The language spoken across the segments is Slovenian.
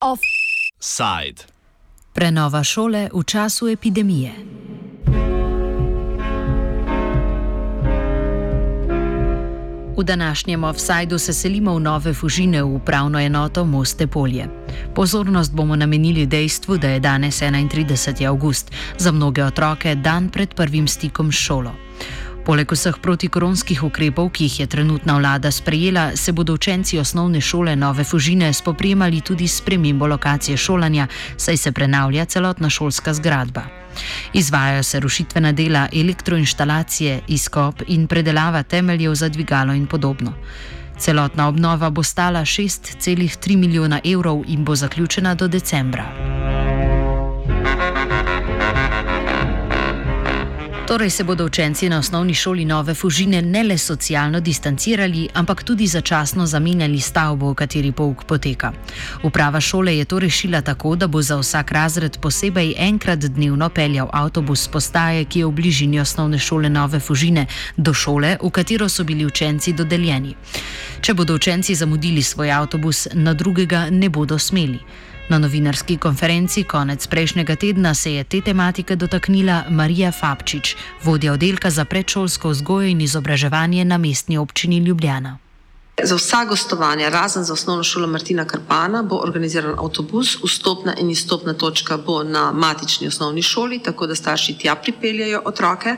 Offside. Prenova šole v času epidemije. V današnjem offsajdu se selimo v nove fužine v upravno enoto Moste Polje. Pozornost bomo namenili dejstvu, da je danes 31. august, za mnoge otroke dan pred prvim stikom s šolo. Poleg vseh protikoronskih ukrepov, ki jih je trenutna vlada sprejela, se bodo učenci osnovne šole Nove Fužine spoprijemali tudi s premembo lokacije šolanja, saj se prenavlja celotna šolska zgradba. Izvajajo se rušitvena dela, elektroinštalacije, izkop in predelava temeljev za dvigalo in podobno. Celotna obnova bo stala 6,3 milijona evrov in bo zaključena do decembra. Torej se bodo učenci na osnovni šoli Nove Fužine ne le socialno distancirali, ampak tudi začasno zamenjali stavbo, v kateri pouk poteka. Uprava šole je to rešila tako, da bo za vsak razred posebej enkrat dnevno peljal avtobus z postaje, ki je v bližini osnovne šole Nove Fužine, do šole, v katero so bili učenci dodeljeni. Če bodo učenci zamudili svoj avtobus, na drugega ne bodo smeli. Na novinarski konferenci konec prejšnjega tedna se je te tematike dotaknila Marija Fabčič, vodja oddelka za predšolsko vzgojo in izobraževanje na mestni občini Ljubljana. Za vsa gostovanja, razen za osnovno šolo Martina Karpana, bo organiziran avtobus, vstopna in izstopna točka bo na matični osnovni šoli, tako da starši tja pripeljajo otroke.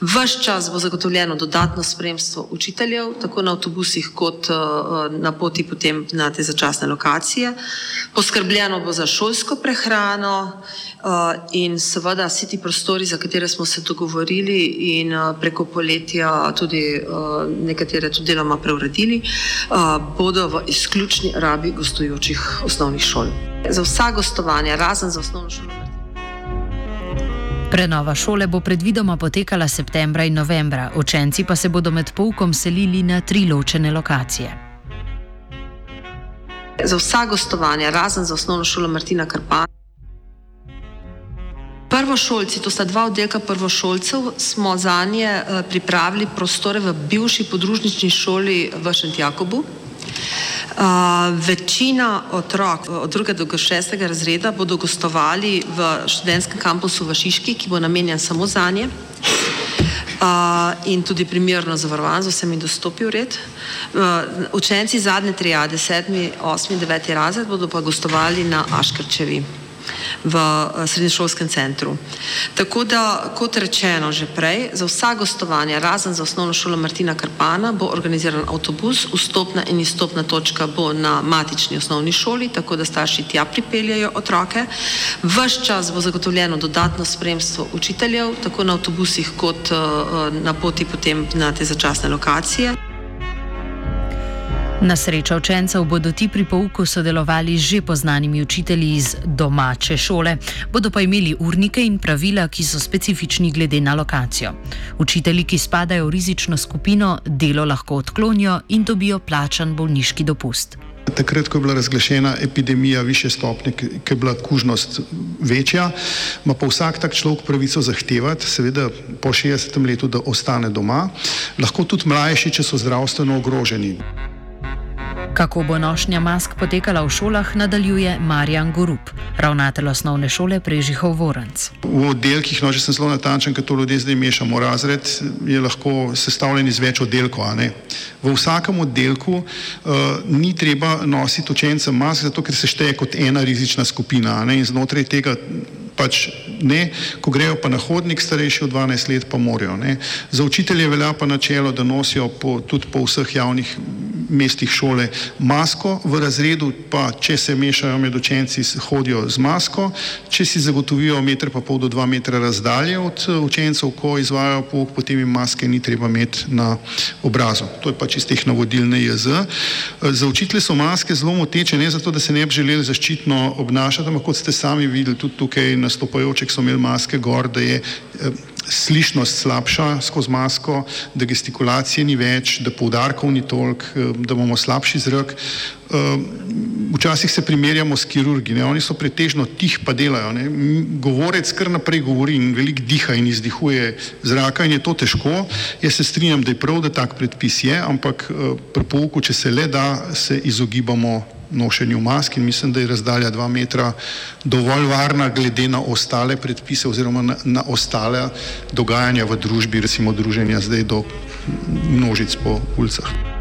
Ves čas bo zagotovljeno dodatno spremstvo učiteljev, tako na avtobusih kot uh, na poti potem na te začasne lokacije. Poskrbljeno bo za šolsko prehrano uh, in seveda vsi ti prostori, za katere smo se dogovorili in uh, preko poletja tudi nekatere tudi deloma preuredili bodo v izključni rabi gostujočih osnovnih šol. Za vsa gostovanja, razen za osnovno šolo. Prenova šole bo predvidoma potekala septembra in novembra, učenci pa se bodo med poukom selili na tri ločene lokacije. Za vsa gostovanja, razen za osnovno šolo Martina Karpana. Prvošolci, to sta dva oddelka prvošolcev, smo za nje eh, pripravili prostore v bivši podružnični šoli v Šentjakobu. Uh, večina otrok od drugega do šestega razreda bodo gostovali v študentskem kampusu v Šiški, ki bo namenjen samo za nje uh, in tudi primerno zavarovan z vsemi dostopi v red. Uh, učenci zadnje trijade, sedmi, osmi, deveti razred, bodo pa gostovali na Aškrčevi v eh, srednješolskem centru. Tako da, kot rečeno že prej, za vsa gostovanja, razen za osnovno šolo Martina Karpana, bo organiziran avtobus, vstopna in izstopna točka bo na matični osnovni šoli, tako da starši tja pripeljajo otroke. Ves čas bo zagotovljeno dodatno spremstvo učiteljev, tako na avtobusih kot uh, na poti potem na te začasne lokacije. Na srečo učencev bodo ti pri pouku sodelovali z že poznanimi učitelji iz domače šole, bodo pa imeli urnike in pravila, ki so specifični glede na lokacijo. Učitelji, ki spadajo v rizično skupino, delo lahko odklonijo in dobijo plačan bolniški dopust. Takrat, ko je bila razglašena epidemija više stopnje, ki je bila kužnost večja, ima pa vsak tak človek pravico zahtevati, seveda po 60. letu, da ostane doma, lahko tudi mlajši, če so zdravstveno ogroženi. Kako bo nošnja mask potekala v šolah, nadaljuje Marjan Gorup, ravnatelj osnovne šole Prežihov Voranc. V oddelkih, no, že sem zelo natančen, ker to ljudje zdaj mešamo razred, je lahko sestavljen iz več oddelkov. V vsakem oddelku uh, ni treba nositi učencem mask, zato ker se šteje kot ena rizična skupina in znotraj tega pač ne, ko grejo pa na hodnik, starejši od 12 let, pa morajo. Ne. Za učitelje velja pa načelo, da nosijo po, tudi po vseh javnih mestih šole masko, v razredu pa, če se mešajo med učenci, hodijo z masko, če si zagotovijo meter pa pol do dva metra razdalje od učencev, ko izvajajo pouk, potem jim maske ni treba imeti na obrazu. To je pač iz teh navodil NJZ. Eh, za učitelje so maske zelo moteče, ne zato, da se ne bi želeli zaščitno obnašati, ampak kot ste sami videli, tudi tukaj nastopajoče, so imeli maske gor, da je eh, slišnost slabša skozi masko, da gestikulacije ni več, da poudarkov ni toliko, eh, da imamo slabši zrak. Eh, včasih se primerjamo s kirurgi, ne? oni so pretežno tih pa delajo. Ne? Govorec kar naprej govori in velik diha in izdihuje zraka in je to težko. Jaz se strinjam, da je prav, da tak predpis je, ampak eh, pri pouku, če se le da, se izogibamo nošenju mask in mislim, da je razdalja dva metra dovolj varna glede na ostale predpise oziroma na, na ostale dogajanja v družbi, recimo druženja zdaj do množic po ulicah.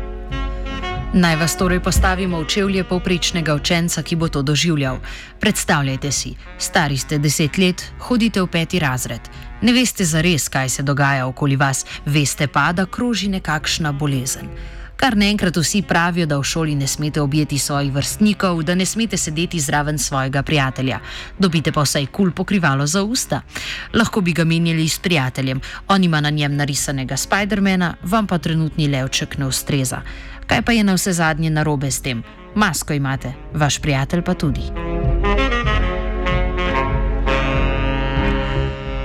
Naj vas torej postavimo v čevlje povprečnega učenca, ki bo to doživljal. Predstavljajte si, stari ste deset let, hodite v peti razred. Ne veste zares, kaj se dogaja okoli vas, veste pa, da kroži nekakšna bolezen. Kar naenkrat vsi pravijo, da v šoli ne smete objeti svojih vrstnikov, da ne smete sedeti zraven svojega prijatelja. Dobite pa vsaj kul pokrivalo za usta. Lahko bi ga menjali s prijateljem, on ima na njem narisanega Spidermana, vam pa trenutni levček ne ustreza. Kaj pa je na vse zadnje narobe s tem? Masko imate, vaš prijatelj pa tudi.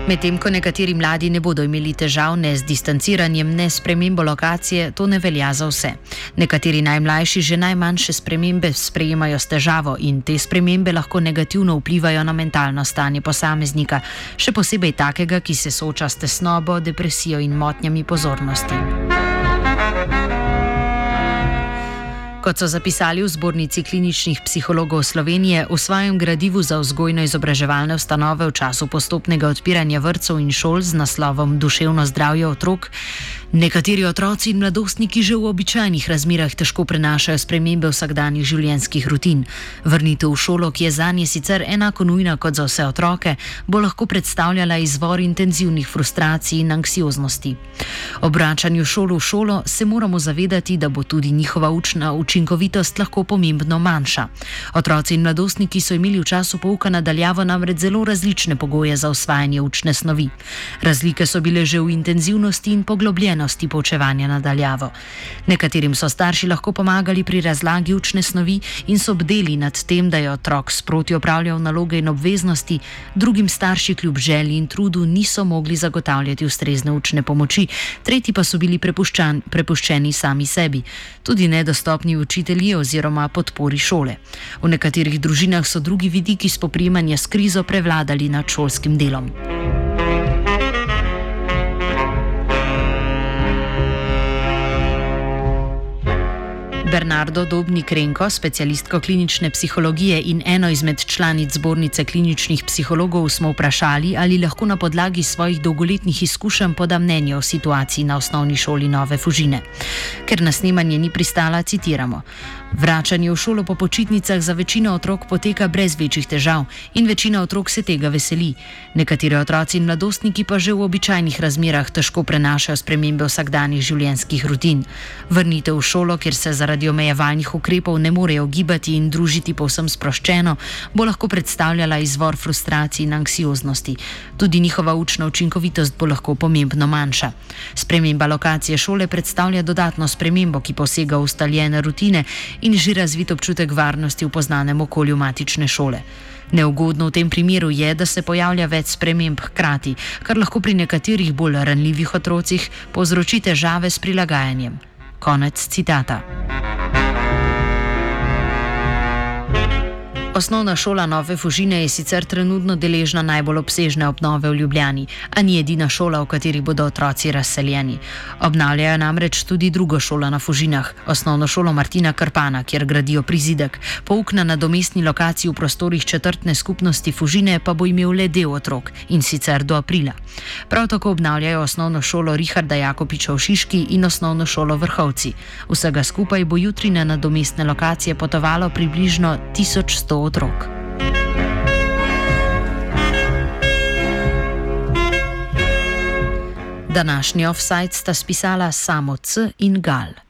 Medtem ko nekateri mladi ne bodo imeli težav ne z distanciranjem, ne s premembo lokacije, to ne velja za vse. Nekateri najmlajši že najmanjše spremembe sprejemajo s težavo in te spremembe lahko negativno vplivajo na mentalno stanje posameznika, še posebej takega, ki se sooča s tesnobo, depresijo in motnjami pozornosti. Kot so zapisali v zbornici kliničnih psihologov Slovenije, v svojem gradivu za vzgojno-izobraževalne ustanove v času postopnega odpiranja vrtcev in šol z naslovom Duševno zdravje otrok, Nekateri otroci in mladostniki že v običajnih razmerah težko prenašajo spremembe vsakdanjih življenjskih rutin. Vrnitev v šolo, ki je za nje sicer enako nujna kot za vse otroke, bo lahko predstavljala izvor intenzivnih frustracij in anksioznosti. Ob vračanju šolo v šolo se moramo zavedati, da bo tudi njihova učna učinkovitost lahko pomembno manjša. Otroci in mladostniki so imeli v času pouka nadaljavo namreč zelo različne pogoje za osvajanje učne snovi. Razlike so bile že v intenzivnosti in poglobljenosti možnosti poučevanja nadaljavo. Nekaterim so starši lahko pomagali pri razlagi učne snovi in so bdeli nad tem, da je otrok sproti opravljal naloge in obveznosti, drugim starši kljub želji in trudu niso mogli zagotavljati ustrezne učne pomoči, tretji pa so bili prepuščeni sami sebi, tudi nedostopni učitelji oziroma podpori šole. V nekaterih družinah so drugi vidiki spoprijemanja s krizo prevladali nad šolskim delom. Bernardo Dobnik Renko, specialistko klinične psihologije in eno izmed članic zbornice kliničnih psihologov, smo vprašali, ali lahko na podlagi svojih dolgoletnih izkušenj poda mnenje o situaciji na osnovni šoli Nove Fužine. Ker na snemanje ni pristala, citiramo: Vračanje v šolo po počitnicah za večino otrok poteka brez večjih težav in večina otrok se tega veseli. Nekateri otroci in mladostniki pa že v običajnih razmerah težko prenašajo spremembe vsakdanjih življenjskih rutin. Vrnitev v šolo, kjer se zaradi omejevalnih ukrepov ne morejo gibati in družiti povsem sproščeno, bo lahko predstavljala izvor frustracij in anksioznosti. Tudi njihova učna učinkovitost bo lahko pomembno manjša. Sprememba lokacije šole predstavlja dodatno spremembo, ki posega ustaljene rutine in že razvit občutek varnosti v poznanem okolju matične šole. Neugodno v tem primeru je, da se pojavlja več sprememb hkrati, kar lahko pri nekaterih bolj ranljivih otrocih povzroči težave s prilagajanjem. Konec citata. Osnovna šola Nove Fužine je sicer trenutno deležna najbolj obsežne obnove v Ljubljani, a ni edina šola, v kateri bodo otroci razseljeni. Obnavljajo namreč tudi drugo šolo na Fužinah, osnovno šolo Martina Krpana, kjer gradijo prizidek. Pouk na nadomestni lokaciji v prostorih četrtne skupnosti Fužine pa bo imel le del otrok in sicer do aprila. Prav tako obnavljajo osnovno šolo Richarda Jakopiča v Šiški in osnovno šolo Vrhovci. Vsega skupaj bo jutri na nadomestne lokacije potovalo približno 1100 otrok. Današnji offside sta spisala samo C in Gal.